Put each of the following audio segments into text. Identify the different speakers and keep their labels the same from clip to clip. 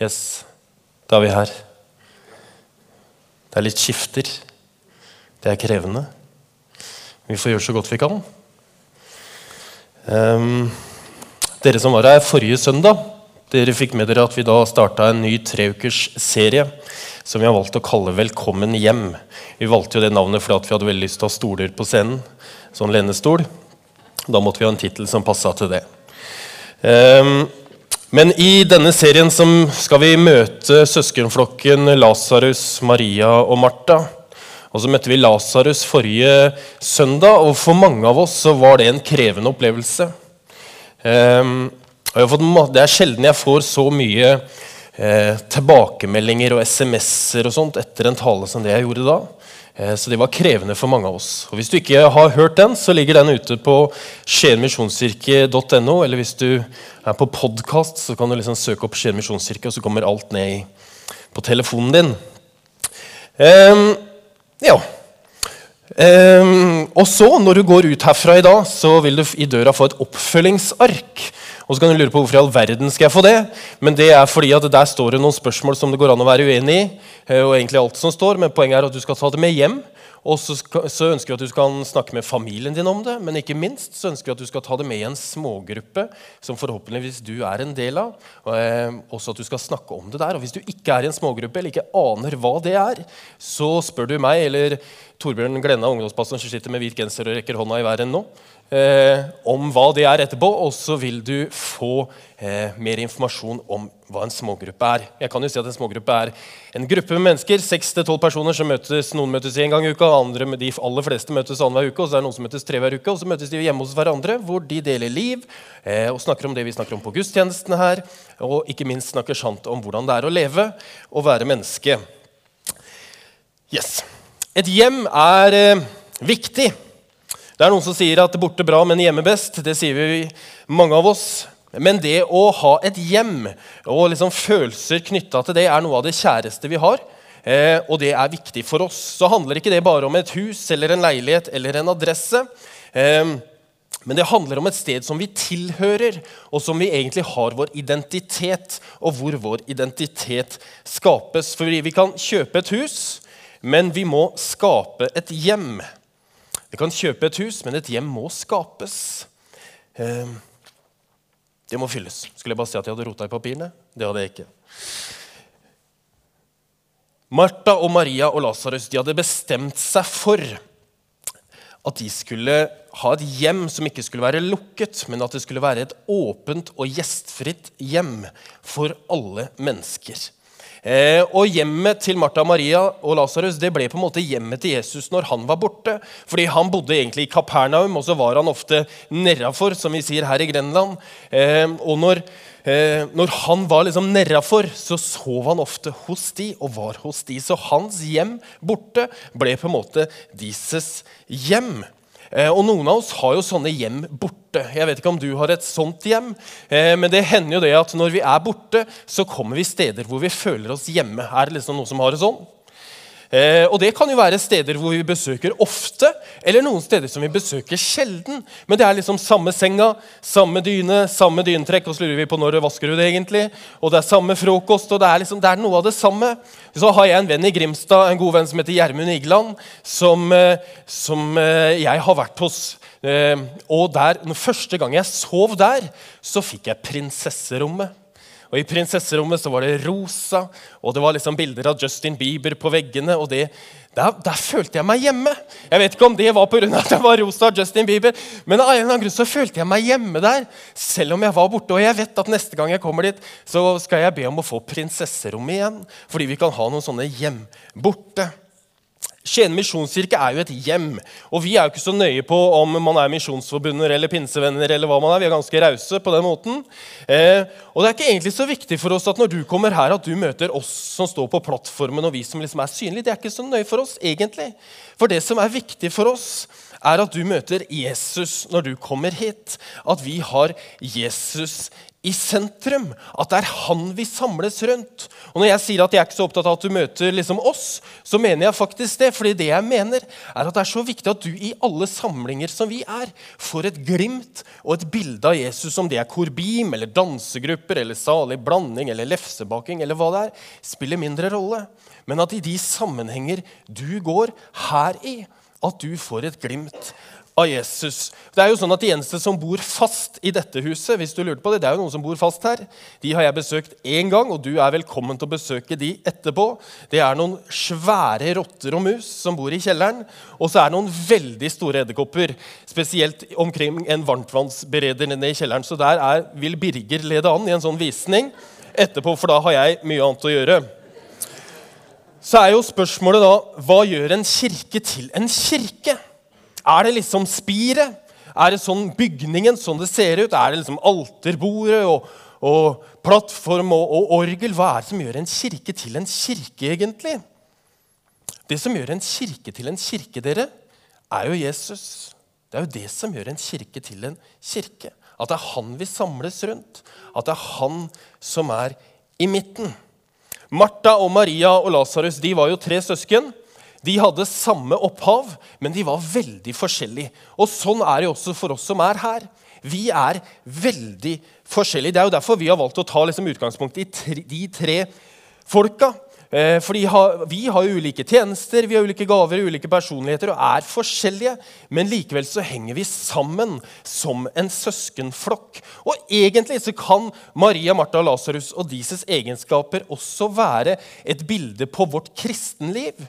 Speaker 1: Yes, da er vi her. Det er litt skifter. Det er krevende. Vi får gjøre så godt vi kan. Um, dere som var her forrige søndag, dere fikk med dere at vi da starta en ny treukers serie som vi har valgt å kalle 'Velkommen hjem'. Vi valgte jo det navnet fordi vi hadde veldig lyst til å ha stoler på scenen. Sånn lenestol. Da måtte vi ha en tittel som passa til det. Ehm, men i denne serien skal vi møte søskenflokken Lasarus, Maria og Martha. Og så møtte vi Lasarus forrige søndag, og for mange av oss så var det en krevende opplevelse. Fått, det er sjelden jeg får så mye eh, tilbakemeldinger og SMS-er og sånt etter en tale som det jeg gjorde da. Eh, så det var krevende for mange av oss. Og Hvis du ikke har hørt den, så ligger den ute på skienmisjonskirke.no. Eller hvis du er på podkast, så kan du liksom søke opp Skien misjonskirke, og så kommer alt ned på telefonen din. Um, ja. Um, og så, når du går ut herfra i dag, så vil du i døra få et oppfølgingsark. Og så kan du lure på hvorfor i all verden skal jeg få det. Men det er fordi at der står det noen spørsmål som det går an å være uenig i. Eh, og egentlig alt som står, Men poenget er at du skal ta det med hjem. Og så, så, ønsker vi at du skal snakke med familien din om det, men ikke minst så ønsker vi at du skal ta det med i en smågruppe som forhåpentligvis du er en del av. Og, eh, også at du skal snakke om det der. Og hvis du ikke er i en smågruppe eller ikke aner hva det er, så spør du meg eller Torbjørn Glenna, ungdomspastoren som sitter med hvit genser og rekker hånda i været nå, eh, om hva det er etterpå. Og så vil du få eh, mer informasjon om hva en smågruppe er. Jeg kan jo si at En smågruppe er en gruppe med mennesker, 6-12 personer som møtes noen møtes en gang i uka, andre, de aller fleste møtes annenhver uke, og så er det noen som møtes tre hver uke, og så møtes de hjemme hos hverandre, hvor de deler liv eh, og snakker om det vi snakker om på gudstjenestene her, og ikke minst snakker sant om hvordan det er å leve og være menneske. Yes. Et hjem er eh, viktig. Det er noen som sier at 'borte bra, men hjemme best'. Det sier vi mange av oss. Men det å ha et hjem og liksom følelser knytta til det er noe av det kjæreste vi har. Eh, og det er viktig for oss. Så handler ikke det bare om et hus eller en leilighet eller en adresse. Eh, men det handler om et sted som vi tilhører, og som vi egentlig har vår identitet, og hvor vår identitet skapes. Fordi vi kan kjøpe et hus, men vi må skape et hjem. Vi kan kjøpe et hus, men et hjem må skapes. Eh, det må fylles. Skulle jeg bare si at jeg hadde rota i papirene? Det hadde jeg ikke. Martha og Maria og Lasarus hadde bestemt seg for at de skulle ha et hjem som ikke skulle være lukket, men at det skulle være et åpent og gjestfritt hjem for alle mennesker. Eh, og Hjemmet til Martha Maria og Lasarus ble på en måte hjemmet til Jesus når han var borte. Fordi Han bodde egentlig i Kapernaum, og så var han ofte nedafor, som vi sier her i Grenland. Eh, og når, eh, når han var liksom nedafor, så sov han ofte hos de og var hos de. Så hans hjem borte ble på en måte deres hjem. Eh, og Noen av oss har jo sånne hjem borte. Jeg vet ikke om du har et sånt hjem, eh, men det hender jo det at når vi er borte, så kommer vi steder hvor vi føler oss hjemme. Er det liksom noen som har det sånn? Eh, og Det kan jo være steder hvor vi besøker ofte, eller noen steder som vi besøker sjelden. Men det er liksom samme senga, samme dyne, samme dynetrekk. Og så lurer vi på når vasker du det egentlig. Og det er samme frokost. og Det er liksom, det er noe av det samme. Så har jeg en venn i Grimstad, en god venn som heter Gjermund Igland, som, eh, som eh, jeg har vært hos. Og der, Første gang jeg sov der, så fikk jeg prinsesserommet. Og I prinsesserommet så var det rosa, og det var liksom bilder av Justin Bieber på veggene. og det, der, der følte jeg meg hjemme. Jeg vet ikke om det var pga. at jeg var rosa av Justin Bieber, men av en eller annen grunn så følte jeg meg hjemme der, selv om jeg var borte. Og jeg vet at neste gang jeg kommer dit, så skal jeg be om å få prinsesserommet igjen. Fordi vi kan ha noen sånne hjem borte. Skien misjonskirke er jo et hjem. Og vi er jo ikke så nøye på om man er misjonsforbundet eller pinsevenner. eller hva man er. Vi er ganske rause på den måten. Eh, og det er ikke egentlig så viktig for oss at når du kommer her, at du møter oss som står på plattformen, og vi som liksom er synlige. Det er ikke så nøye for oss, egentlig. For det som er viktig for oss, er at du møter Jesus når du kommer hit. At vi har Jesus i sentrum. At det er han vi samles rundt. Og Når jeg sier at jeg er ikke så opptatt av at du møter liksom oss, så mener jeg faktisk det. fordi det jeg mener er at det er så viktig at du i alle samlinger som vi er, får et glimt og et bilde av Jesus, om det er korbim eller dansegrupper eller salig blanding eller lefsebaking eller hva det er, spiller mindre rolle. Men at i de sammenhenger du går her i, at du får et glimt av Jesus. Det er jo sånn at De eneste som bor fast i dette huset, hvis du lurte på det, det er jo noen som bor fast her, de har jeg besøkt én gang, og du er velkommen til å besøke de etterpå. Det er noen svære rotter og mus som bor i kjelleren. Og så er det noen veldig store edderkopper, spesielt omkring en varmtvannsbereder nede i kjelleren. Så der er, vil Birger lede an i en sånn visning etterpå, for da har jeg mye annet å gjøre. Så er jo spørsmålet da hva gjør en kirke til en kirke? Er det liksom spiret? Er det sånn bygningen sånn det ser ut? Er det liksom alterbordet og, og plattform og, og, orgel? Hva er det som gjør en kirke til en kirke, egentlig? Det som gjør en kirke til en kirke, dere, er jo Jesus. Det er jo det som gjør en kirke til en kirke. At det er han vi samles rundt. At det er han som er i midten. Martha og Maria og Lasarus var jo tre søsken. De hadde samme opphav, men de var veldig forskjellige. Og Sånn er det også for oss som er her. Vi er veldig forskjellige. Det er jo derfor vi har valgt å ta liksom utgangspunkt i tre, de tre folka. Eh, for vi har ulike tjenester, vi har ulike gaver, ulike personligheter og er forskjellige. Men likevel så henger vi sammen som en søskenflokk. Og egentlig så kan Maria, Martha Lasarus og Dises egenskaper også være et bilde på vårt kristenliv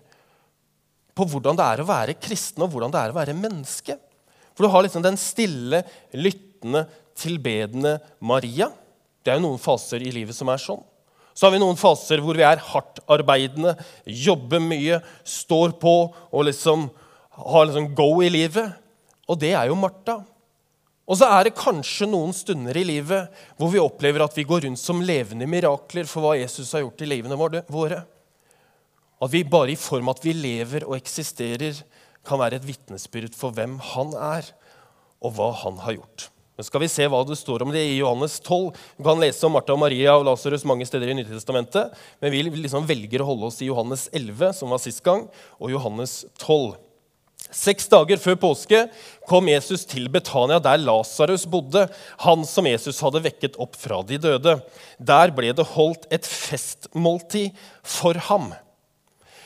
Speaker 1: på hvordan det er å være kristen, og hvordan det er å være menneske. For du har liksom den stille, lyttende, tilbedende Maria. Det er jo noen faser i livet som er sånn. Så har vi noen faser hvor vi er hardtarbeidende, jobber mye, står på og liksom har liksom go i livet. Og det er jo Martha. Og så er det kanskje noen stunder i livet hvor vi opplever at vi går rundt som levende mirakler for hva Jesus har gjort i livene våre. At vi bare i form av at vi lever og eksisterer, kan være et vitnesbyrd for hvem han er, og hva han har gjort. Men skal vi se hva det står om det i Johannes 12. Du kan lese om Martha og Maria og Lasarus mange steder i Nytestamentet, men vi liksom velger å holde oss i Johannes 11, som var sist gang, og Johannes 12. Seks dager før påske kom Jesus til Betania, der Lasarus bodde, han som Jesus hadde vekket opp fra de døde. Der ble det holdt et festmåltid for ham.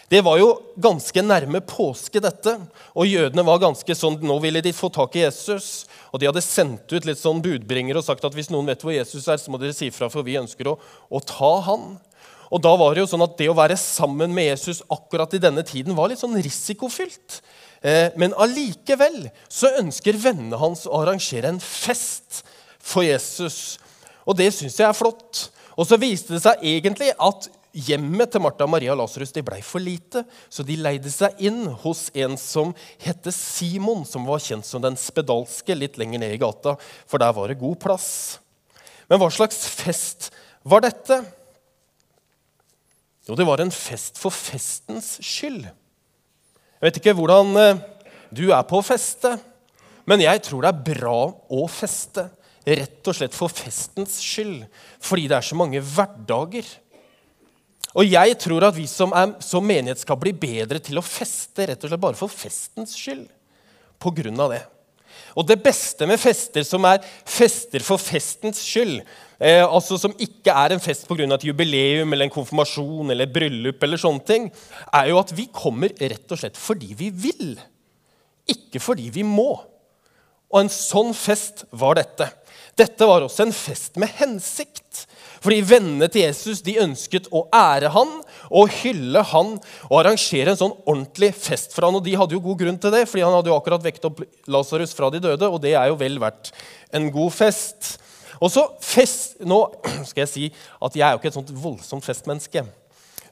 Speaker 1: Det var jo ganske nærme påske, dette. Og jødene var ganske sånn Nå ville de få tak i Jesus. Og de hadde sendt ut litt sånn budbringere og sagt at hvis noen vet hvor Jesus er, så må dere si fra, for vi ønsker å, å ta han. Og da var det jo sånn at det å være sammen med Jesus akkurat i denne tiden var litt sånn risikofylt. Eh, men allikevel så ønsker vennene hans å arrangere en fest for Jesus. Og det syns jeg er flott. Og så viste det seg egentlig at Hjemmet til Martha, Maria og Lasarus ble for lite, så de leide seg inn hos en som het Simon, som var kjent som den spedalske, litt lenger ned i gata, for der var det god plass. Men hva slags fest var dette? Jo, det var en fest for festens skyld. Jeg vet ikke hvordan eh, du er på å feste, men jeg tror det er bra å feste. Rett og slett for festens skyld, fordi det er så mange hverdager og jeg tror at vi som, er, som menighet skal bli bedre til å feste rett og slett bare for festens skyld. På grunn av det. Og det beste med fester som er fester for festens skyld, eh, altså som ikke er en fest pga. et jubileum eller en konfirmasjon eller bryllup, eller sånne ting, er jo at vi kommer rett og slett fordi vi vil. Ikke fordi vi må. Og en sånn fest var dette. Dette var også en fest med hensikt. Fordi vennene til Jesus de ønsket å ære han og hylle han og arrangere en sånn ordentlig fest for han. Og de hadde jo god grunn til det, fordi han hadde jo akkurat vekt opp Lasarus fra de døde. Og det er jo vel verdt en god fest. Og så fest, Nå skal jeg si at jeg er jo ikke et sånt voldsomt festmenneske.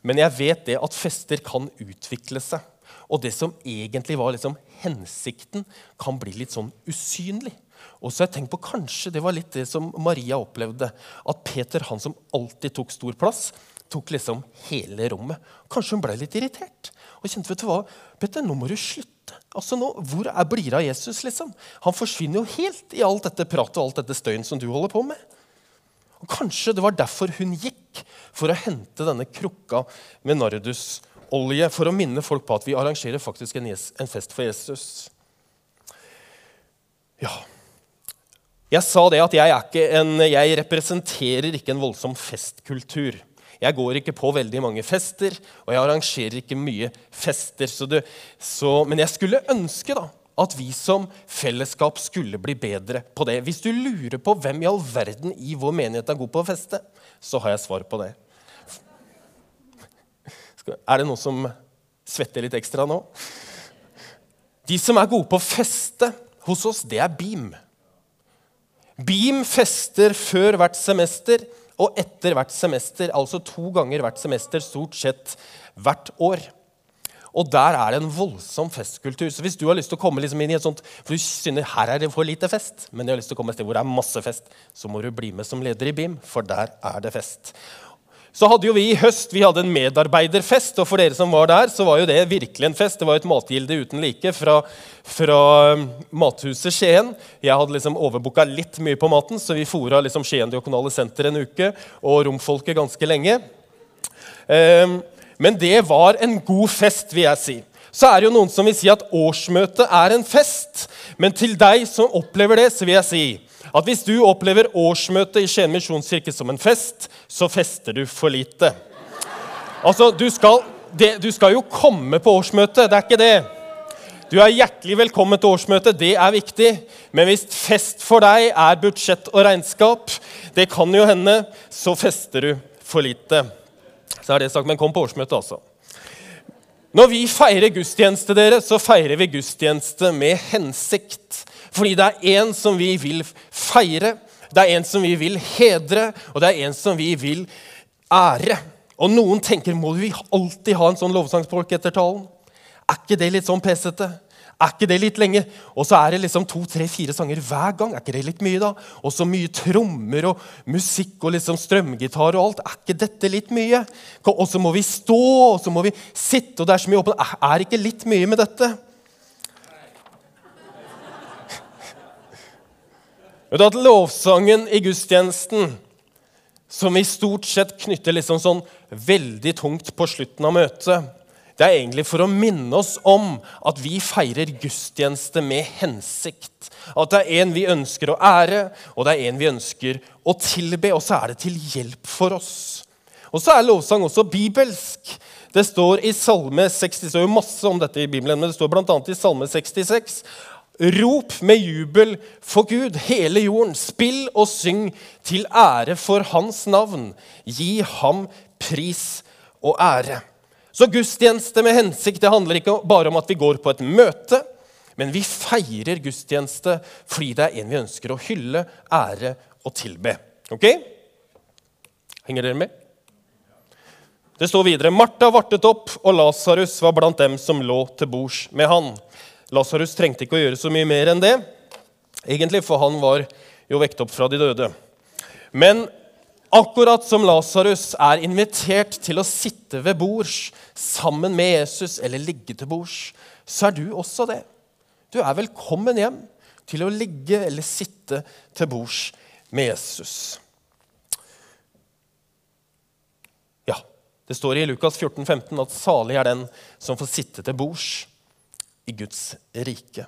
Speaker 1: Men jeg vet det at fester kan utvikle seg. Og det som egentlig var liksom hensikten, kan bli litt sånn usynlig. Og så har jeg tenkt på Kanskje det var litt det som Maria opplevde. At Peter, han som alltid tok stor plass, tok liksom hele rommet. Kanskje hun ble litt irritert. Og kjente, vet du hva, Peter, nå må du slutte. Altså nå, Hvor er, blir av Jesus? liksom? Han forsvinner jo helt i alt dette pratet og alt dette støyen som du holder på med. Og Kanskje det var derfor hun gikk, for å hente denne krukka med nardusolje, for å minne folk på at vi arrangerer faktisk en fest for Jesus. Ja, jeg sa det at jeg, en, jeg, representerer ikke en voldsom festkultur. Jeg går ikke på veldig mange fester, og jeg arrangerer ikke mye fester. Så det, så, men jeg skulle ønske da, at vi som fellesskap skulle bli bedre på det. Hvis du lurer på hvem i all verden i vår menighet er god på å feste, så har jeg svar på det. Er det noen som svetter litt ekstra nå? De som er gode på å feste hos oss, det er Beam. Beam fester før hvert semester og etter hvert semester, altså to ganger hvert semester, stort sett hvert år. Og der er det en voldsom festkultur. Så hvis du har lyst til å komme liksom inn i et sånt, for du synes her er det for lite fest, men du har lyst til å komme et sted hvor det er masse fest, så må du bli med som leder i BIM, for der er det fest. Så hadde jo vi i høst vi hadde en medarbeiderfest, og for dere som var der, så var jo det virkelig en fest. Det var et matgilde uten like fra, fra um, Mathuset Skien. Jeg hadde liksom overbooka litt mye på maten, så vi fora liksom Skien Diakonale Senter en uke og romfolket ganske lenge. Um, men det var en god fest, vil jeg si. Så er det jo noen som vil si at årsmøtet er en fest. Men til deg som opplever det, så vil jeg si at hvis du opplever årsmøtet i Skien misjonskirke som en fest, så fester du for lite. Altså, du skal, det, du skal jo komme på årsmøtet, det er ikke det. Du er hjertelig velkommen til årsmøtet, det er viktig. Men hvis fest for deg er budsjett og regnskap, det kan jo hende, så fester du for lite. Så er det sagt, Men kom på årsmøtet, altså. Når vi feirer gudstjeneste, dere, så feirer vi gudstjeneste med hensikt. Fordi det er en som vi vil feire, det er en som vi vil hedre, og det er en som vi vil ære. Og noen tenker må vi alltid ha en sånn lovsangspolk etter talen? Er ikke det litt sånn pesete? Er ikke det litt lenge? Og så er det liksom to, tre, fire sanger hver gang. Er ikke det litt mye, da? Og så mye trommer og musikk og liksom strømgitar og alt. Er ikke dette litt mye? Og så må vi stå, og så må vi sitte, og det er så mye åpent. Er ikke litt mye med dette? Vet du at Lovsangen i gudstjenesten, som vi stort sett knytter liksom sånn veldig tungt på slutten av møtet, det er egentlig for å minne oss om at vi feirer gudstjeneste med hensikt. At det er en vi ønsker å ære, og det er en vi ønsker å tilbe. Og så er det til hjelp for oss. Og så er lovsang også bibelsk. Det står i Salme 60, det står jo masse om dette i Bibelen, men det står bl.a. i Salme 66 Rop med jubel for Gud, hele jorden. Spill og syng til ære for Hans navn. Gi ham pris og ære. Så gudstjeneste med hensikt det handler ikke bare om at vi går på et møte, men vi feirer gudstjeneste fordi det er en vi ønsker å hylle, ære og tilbe. Ok? Henger dere med? Det står videre Martha vartet opp, og Lasarus var blant dem som lå til bords med han. Lasarus trengte ikke å gjøre så mye mer enn det, egentlig, for han var jo vekt opp fra de døde. Men akkurat som Lasarus er invitert til å sitte ved bords sammen med Jesus eller ligge til bords, så er du også det. Du er velkommen hjem til å ligge eller sitte til bords med Jesus. Ja, det står i Lukas 14, 15 at salig er den som får sitte til bords i Guds rike.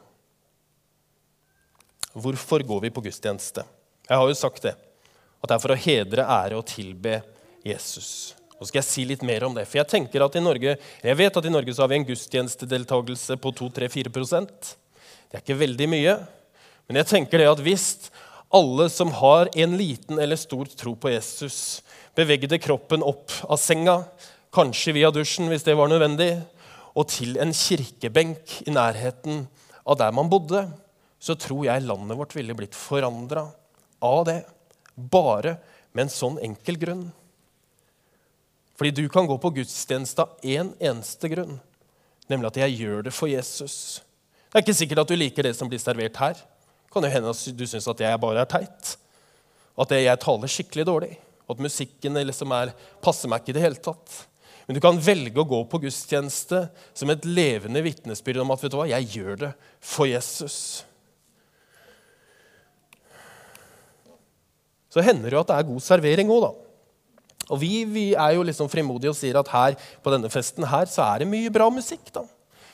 Speaker 1: Hvorfor går vi på gudstjeneste? Jeg har jo sagt det. At det er for å hedre, ære og tilbe Jesus. Og skal jeg si litt mer om det. For jeg tenker at i Norge, jeg vet at i Norge så har vi en gudstjenestedeltakelse på 2-3-4% Det er ikke veldig mye. Men jeg tenker det at hvis alle som har en liten eller stor tro på Jesus, bevegde kroppen opp av senga, kanskje via dusjen hvis det var nødvendig, og til en kirkebenk i nærheten av der man bodde, så tror jeg landet vårt ville blitt forandra av det. Bare med en sånn enkel grunn. Fordi du kan gå på gudstjeneste av én en eneste grunn, nemlig at jeg gjør det for Jesus. Det er ikke sikkert at du liker det som blir servert her. Kan jo hende at du syns at jeg bare er teit, at jeg taler skikkelig dårlig, at musikken liksom er, passer meg ikke i det hele tatt. Men du kan velge å gå på gudstjeneste som et levende vitnesbyrd om at vet du hva, jeg gjør det for Jesus. så hender det jo at det er god servering òg, da. Og vi, vi, er jo liksom frimodige og sier at her på denne festen her, så er det mye bra musikk. da.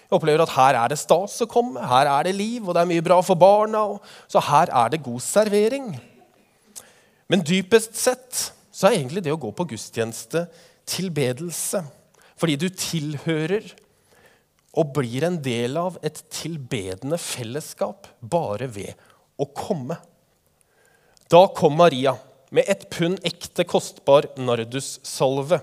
Speaker 1: Jeg opplever at her er det stas å komme, her er det liv, og det er mye bra for barna. så her er det god servering. Men dypest sett så er egentlig det å gå på gudstjeneste tilbedelse. Fordi du tilhører og blir en del av et tilbedende fellesskap bare ved å komme. Da kom Maria med et pund ekte kostbar nardussalve.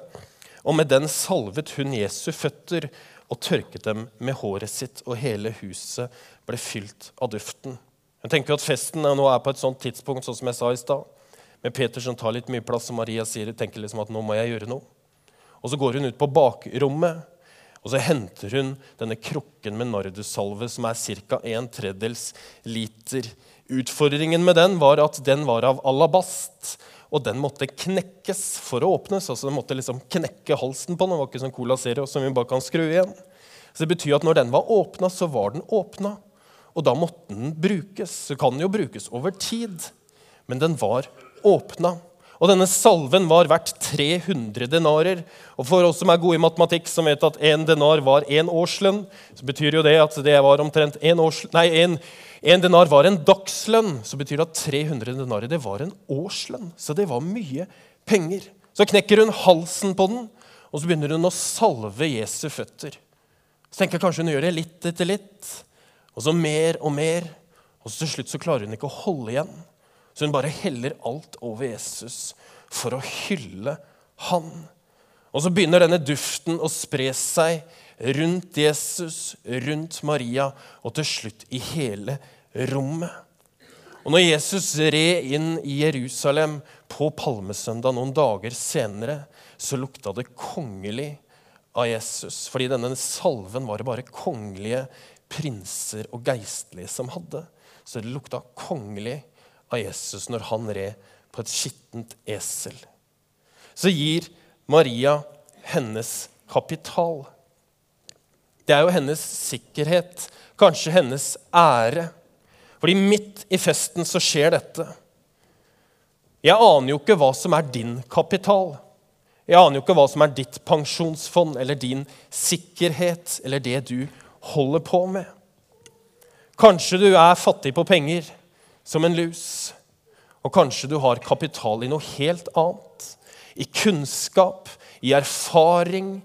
Speaker 1: Og med den salvet hun Jesu føtter og tørket dem med håret sitt, og hele huset ble fylt av duften. Jeg tenker at Festen nå er på et sånt tidspunkt sånn som jeg sa i sted, med Peter som tar litt mye plass, og Maria sier, tenker liksom at nå må jeg gjøre noe. Og Så går hun ut på bakrommet og så henter hun denne krukken med nardussalve, som er ca. en tredjedels liter. Utfordringen med den var at den var av alabast, og den måtte knekkes for å åpnes. altså Den måtte liksom knekke halsen på den. Det var ikke sånn Cola Zero som vi bare kan skru igjen. Så det betyr at når den var åpna, så var den åpna. Og da måtte den brukes. Så kan den jo brukes over tid, men den var åpna. Og denne salven var verdt 300 denarer. Og for oss som er gode i matematikk, som vet at én denar var én årslønn, så betyr jo det at det var omtrent en, årslønn, nei, en, en denar var en dagslønn. Så betyr det at 300 denarer det var en årslønn. Så det var mye penger. Så knekker hun halsen på den, og så begynner hun å salve Jesu føtter. Så tenker jeg kanskje hun gjør det litt etter litt, og så mer og mer. Og så til slutt så klarer hun ikke å holde igjen. Så hun bare heller alt over Jesus for å hylle han. Og så begynner denne duften å spre seg rundt Jesus, rundt Maria og til slutt i hele rommet. Og når Jesus red inn i Jerusalem på palmesøndag noen dager senere, så lukta det kongelig av Jesus. Fordi denne salven var det bare kongelige prinser og geistlige som hadde. Så det lukta kongelig av Jesus når han red på et skittent esel. Så gir Maria hennes kapital. Det er jo hennes sikkerhet, kanskje hennes ære. Fordi midt i festen så skjer dette. Jeg aner jo ikke hva som er din kapital. Jeg aner jo ikke hva som er ditt pensjonsfond eller din sikkerhet eller det du holder på med. Kanskje du er fattig på penger som en lus. Og kanskje du har kapital i noe helt annet. I kunnskap, i erfaring,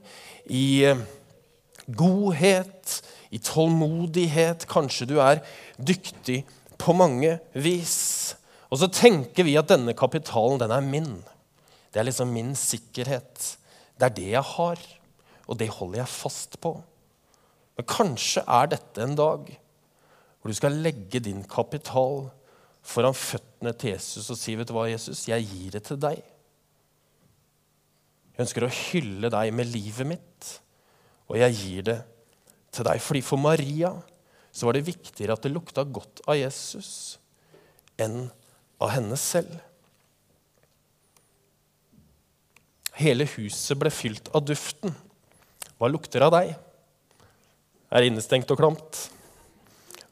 Speaker 1: i eh, godhet, i tålmodighet. Kanskje du er dyktig på mange vis. Og så tenker vi at denne kapitalen, den er min. Det er liksom min sikkerhet. Det er det jeg har, og det holder jeg fast på. Men kanskje er dette en dag hvor du skal legge din kapital foran føttene til Jesus og si, 'Vet du hva, Jesus, jeg gir det til deg.' Jeg ønsker å hylle deg med livet mitt, og jeg gir det til deg. Fordi for Maria så var det viktigere at det lukta godt av Jesus enn av henne selv. Hele huset ble fylt av duften. Hva lukter av deg? Er innestengt og klamt?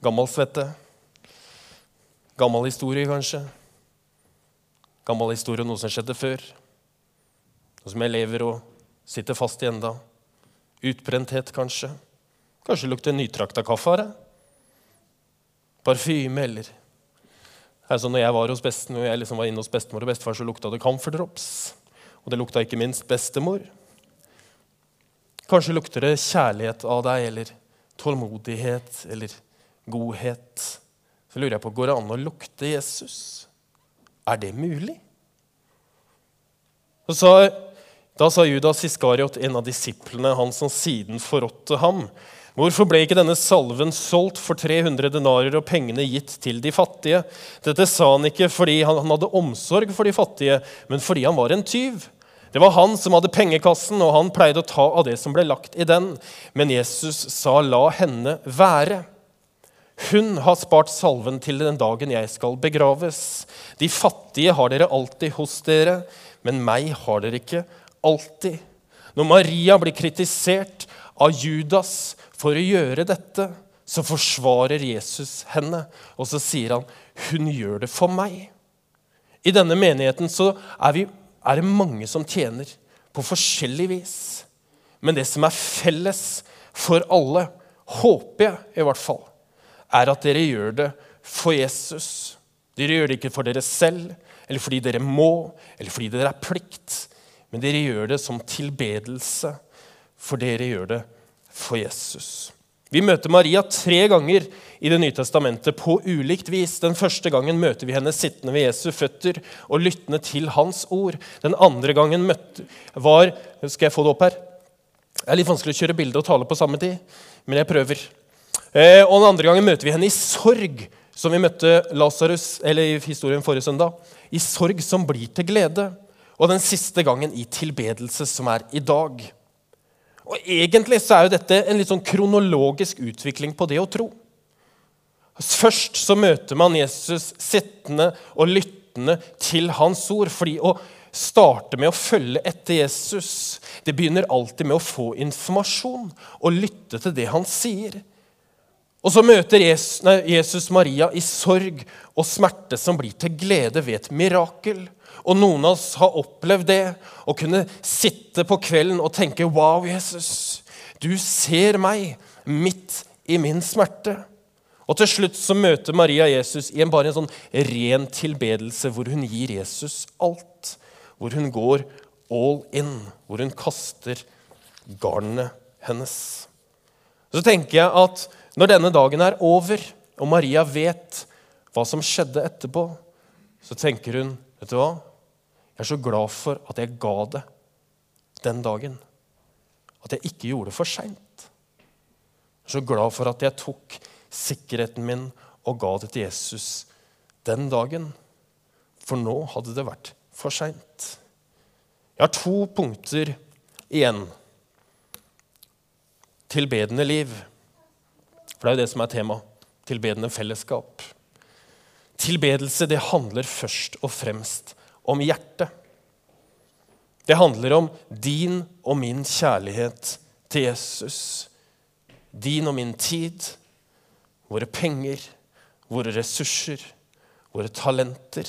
Speaker 1: Gammel svette? Gammel historie, kanskje. Gammel historie om noe som skjedde før. Noe som jeg lever og sitter fast i enda. Utbrenthet, kanskje. Kanskje lukter nytrakta kaffe av det. Parfyme, eller altså Når jeg var hos besten, når jeg liksom var inne hos bestemor og bestefar, så lukta det camphor. Og det lukta ikke minst bestemor. Kanskje lukter det kjærlighet av deg, eller tålmodighet, eller godhet så lurer jeg på går det an å lukte Jesus. Er det mulig? Så, da sa Judas Iskariot, en av disiplene, han som siden forrådte ham, Hvorfor ble ikke denne salven solgt for 300 denarer og pengene gitt til de fattige? Dette sa han ikke fordi han hadde omsorg for de fattige, men fordi han var en tyv. Det var han som hadde pengekassen, og han pleide å ta av det som ble lagt i den. Men Jesus sa, 'La henne være'. Hun har spart salven til den dagen jeg skal begraves. De fattige har dere alltid hos dere, men meg har dere ikke alltid. Når Maria blir kritisert av Judas for å gjøre dette, så forsvarer Jesus henne, og så sier han, 'Hun gjør det for meg'. I denne menigheten er, vi, er det mange som tjener på forskjellig vis. Men det som er felles for alle, håper jeg i hvert fall, er at dere gjør det for Jesus. Dere gjør det ikke for dere selv, eller fordi dere må, eller fordi dere er plikt. Men dere gjør det som tilbedelse, for dere gjør det for Jesus. Vi møter Maria tre ganger i Det nye testamentet på ulikt vis. Den første gangen møter vi henne sittende ved Jesu føtter og lyttende til hans ord. Den andre gangen møtte, var Skal jeg få det opp her? Det er litt vanskelig å kjøre bilde og tale på samme tid, men jeg prøver. Eh, og Den andre gangen møter vi henne i sorg, som vi møtte Lazarus eller i historien forrige søndag. I sorg som blir til glede. Og den siste gangen i tilbedelse, som er i dag. Og Egentlig så er jo dette en litt sånn kronologisk utvikling på det å tro. Først så møter man Jesus sittende og lyttende til hans ord. fordi å starte med å følge etter Jesus det begynner alltid med å få informasjon og lytte til det han sier. Og så møter Jesus, nei, Jesus Maria i sorg og smerte som blir til glede ved et mirakel. Og noen av oss har opplevd det, å kunne sitte på kvelden og tenke Wow, Jesus, du ser meg midt i min smerte. Og til slutt så møter Maria Jesus i en bare en sånn ren tilbedelse hvor hun gir Jesus alt. Hvor hun går all in, hvor hun kaster garnet hennes. Så tenker jeg at når denne dagen er over, og Maria vet hva som skjedde etterpå, så tenker hun vet du hva? Jeg er så glad for at jeg ga det den dagen. At jeg ikke gjorde det for seint. Jeg er så glad for at jeg tok sikkerheten min og ga det til Jesus den dagen. For nå hadde det vært for seint. Jeg har to punkter igjen. Tilbedende liv. For det er jo det som er temaet. Tilbedende fellesskap. Tilbedelse det handler først og fremst om hjertet. Det handler om din og min kjærlighet til Jesus. Din og min tid, våre penger, våre ressurser, våre talenter.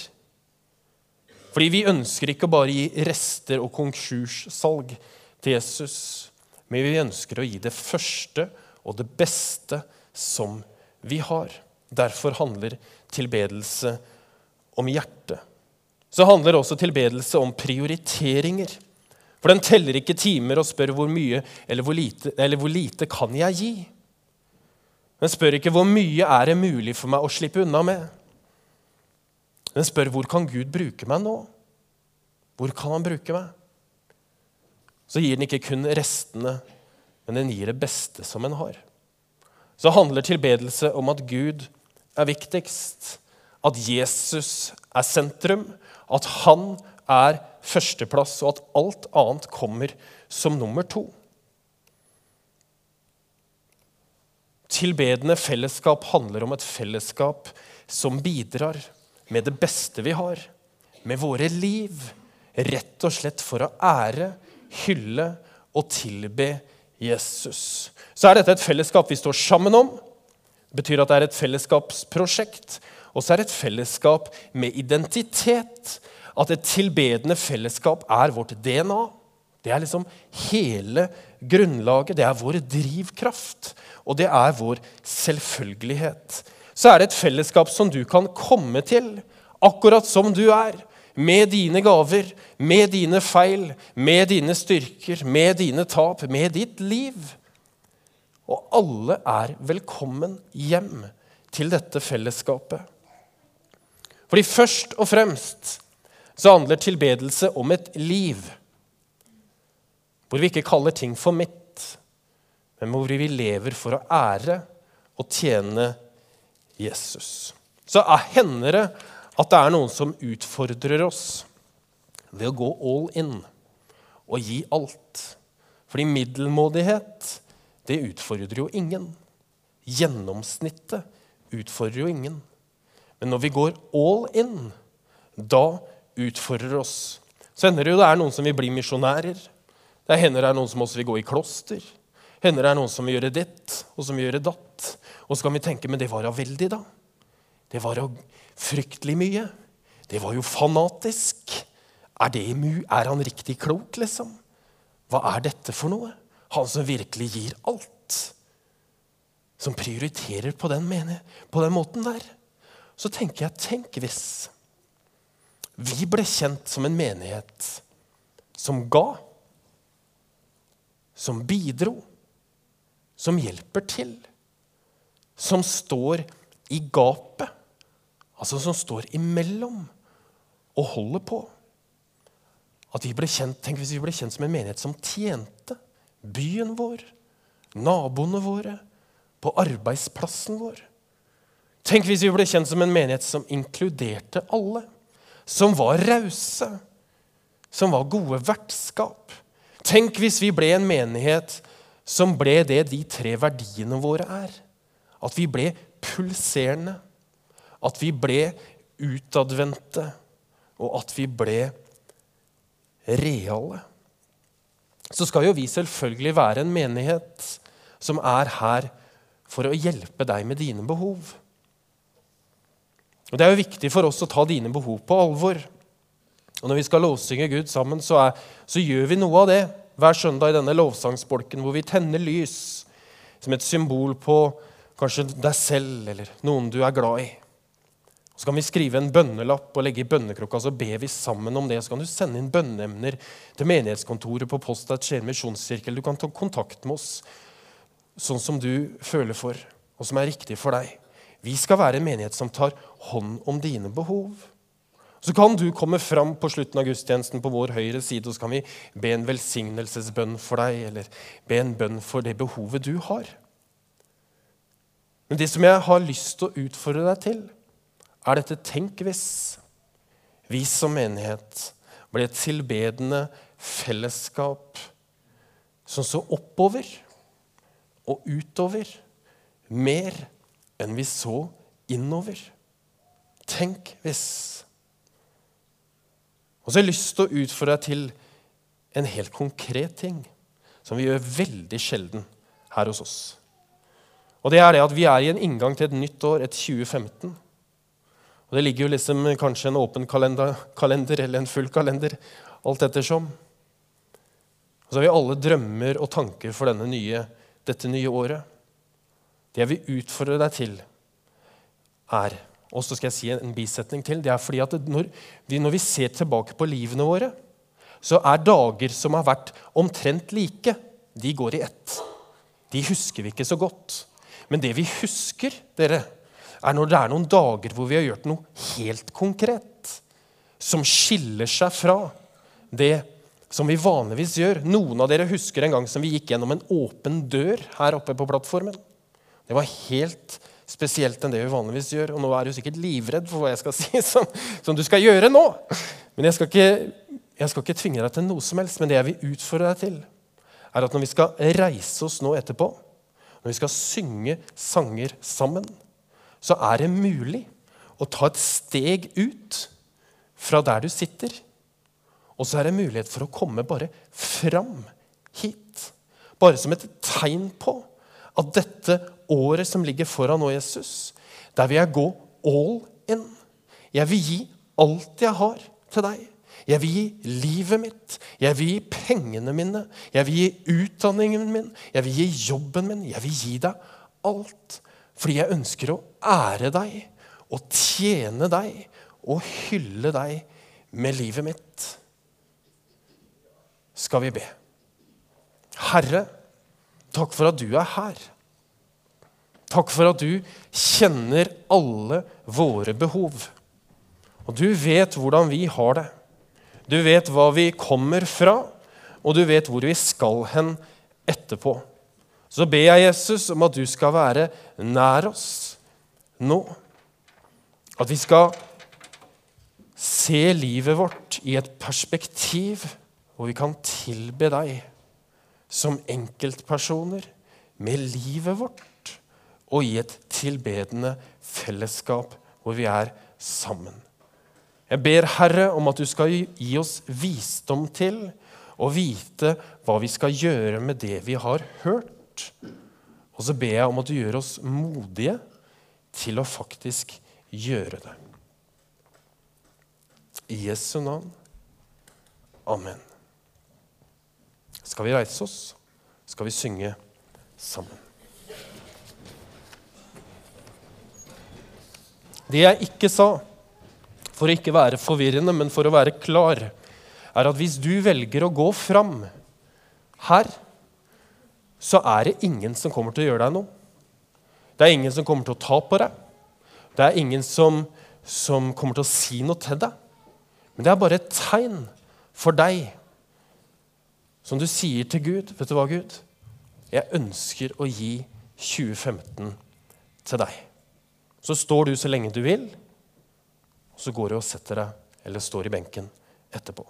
Speaker 1: Fordi vi ønsker ikke bare å gi rester og konkurssalg til Jesus, men vi ønsker å gi det første og det beste som vi har. Derfor handler tilbedelse om hjertet så handler også tilbedelse om prioriteringer. For den teller ikke timer og spør hvor mye eller hvor lite, eller hvor lite kan jeg gi. Den spør ikke hvor mye er det mulig for meg å slippe unna med. Den spør hvor kan Gud bruke meg nå? Hvor kan han bruke meg? Så gir den ikke kun restene, men den gir det beste som en har. Så handler tilbedelse om at Gud er viktigst, at Jesus er sentrum, at han er førsteplass, og at alt annet kommer som nummer to. Tilbedende fellesskap handler om et fellesskap som bidrar med det beste vi har, med våre liv, rett og slett for å ære, hylle og tilbe Jesus. Så er dette et fellesskap vi står sammen om. Det betyr at det er et fellesskapsprosjekt. Og så er det et fellesskap med identitet. At et tilbedende fellesskap er vårt DNA. Det er liksom hele grunnlaget. Det er vår drivkraft. Og det er vår selvfølgelighet. Så er det et fellesskap som du kan komme til akkurat som du er. Med dine gaver, med dine feil, med dine styrker, med dine tap, med ditt liv. Og alle er velkommen hjem til dette fellesskapet. Fordi først og fremst så handler tilbedelse om et liv hvor vi ikke kaller ting for mitt, men hvor vi lever for å ære og tjene Jesus. Så hender det at det er noen som utfordrer oss ved å gå all in og gi alt. Fordi middelmådighet, det utfordrer jo ingen. Gjennomsnittet utfordrer jo ingen. Men når vi går all in, da utfordrer oss. Så hender det jo det er noen som vil bli misjonærer. Det hender det er noen som også vil gå i kloster. Hender det er noen som vil gjøre ditt, og som vil gjøre datt. Og så kan vi tenke men det var da veldig, da. Det var da fryktelig mye. Det var jo fanatisk. Er, det, er han riktig klok, liksom? Hva er dette for noe? Han som virkelig gir alt. Som prioriterer på den, på den måten der. Så tenker jeg, tenk hvis vi ble kjent som en menighet som ga, som bidro, som hjelper til, som står i gapet, altså som står imellom og holder på. At vi ble kjent, Tenk hvis vi ble kjent som en menighet som tjente byen vår, naboene våre, på arbeidsplassen vår. Tenk hvis vi ble kjent som en menighet som inkluderte alle. Som var rause. Som var gode vertskap. Tenk hvis vi ble en menighet som ble det de tre verdiene våre er. At vi ble pulserende. At vi ble utadvendte. Og at vi ble reale så skal jo vi selvfølgelig være en menighet som er her for å hjelpe deg med dine behov. Og Det er jo viktig for oss å ta dine behov på alvor. Og Når vi skal lovsynge Gud sammen, så, er, så gjør vi noe av det hver søndag i denne lovsangsbolken, hvor vi tenner lys som et symbol på kanskje deg selv eller noen du er glad i. Så kan vi skrive en bønnelapp og legge i bønnekrukka, så ber vi sammen om det. Så kan du sende inn bønneemner til menighetskontoret på Post Skien misjonskirke. Du kan ta kontakt med oss sånn som du føler for, og som er riktig for deg. Vi skal være en menighet som tar hånd om dine behov. Så kan du komme fram på slutten av gudstjenesten på vår høyre side, og så kan vi be en velsignelsesbønn for deg, eller be en bønn for det behovet du har. Men det som jeg har lyst til å utfordre deg til, er dette tenk hvis vi som menighet ble et tilbedende fellesskap som så oppover og utover mer enn vi så innover. Tenk hvis. Og så har jeg lyst til å utfordre deg til en helt konkret ting som vi gjør veldig sjelden her hos oss. Og det er det at Vi er i en inngang til et nytt år, et 2015. Og Det ligger jo liksom kanskje en åpen kalender, kalender eller en full kalender, alt ettersom. Og så har vi alle drømmer og tanker for nye, dette nye året. Det jeg vil utfordre deg til, er Og så skal jeg si en bisetning til. Det er fordi at når vi, når vi ser tilbake på livene våre, så er dager som har vært omtrent like, de går i ett. De husker vi ikke så godt. Men det vi husker, dere, er når det er noen dager hvor vi har gjort noe helt konkret som skiller seg fra det som vi vanligvis gjør. Noen av dere husker en gang som vi gikk gjennom en åpen dør her oppe på plattformen. Det var helt spesielt enn det vi vanligvis gjør. Og nå er du sikkert livredd for hva jeg skal si som, som du skal gjøre nå. Men jeg skal, ikke, jeg skal ikke tvinge deg til noe som helst. Men det jeg vil utfordre deg til, er at når vi skal reise oss nå etterpå, når vi skal synge sanger sammen, så er det mulig å ta et steg ut fra der du sitter. Og så er det mulighet for å komme bare fram hit. Bare som et tegn på at dette året som ligger foran nå, Jesus, der vil jeg gå all in. Jeg vil gi alt jeg har, til deg. Jeg vil gi livet mitt, jeg vil gi pengene mine, jeg vil gi utdanningen min, jeg vil gi jobben min. Jeg vil gi deg alt. Fordi jeg ønsker å ære deg og tjene deg og hylle deg med livet mitt. Skal vi be. Herre, takk for at du er her. Takk for at du kjenner alle våre behov. Og du vet hvordan vi har det. Du vet hva vi kommer fra, og du vet hvor vi skal hen etterpå. Så ber jeg Jesus om at du skal være nær oss nå. At vi skal se livet vårt i et perspektiv hvor vi kan tilbe deg som enkeltpersoner med livet vårt og i et tilbedende fellesskap hvor vi er sammen. Jeg ber, Herre, om at du skal gi oss visdom til å vite hva vi skal gjøre med det vi har hørt. Og så ber jeg om at du gjør oss modige til å faktisk gjøre det. I Jesu navn. Amen. Skal vi reise oss? Skal vi synge sammen? Det jeg ikke sa, for å ikke være forvirrende, men for å være klar, er at hvis du velger å gå fram her, så er det ingen som kommer til å gjøre deg noe. Det er ingen som kommer til å ta på deg. Det er ingen som, som kommer til å si noe til deg. Men det er bare et tegn for deg som du sier til Gud. Vet du hva, Gud? Jeg ønsker å gi 2015 til deg. Så står du så lenge du vil, og så går du og setter deg eller står i benken etterpå.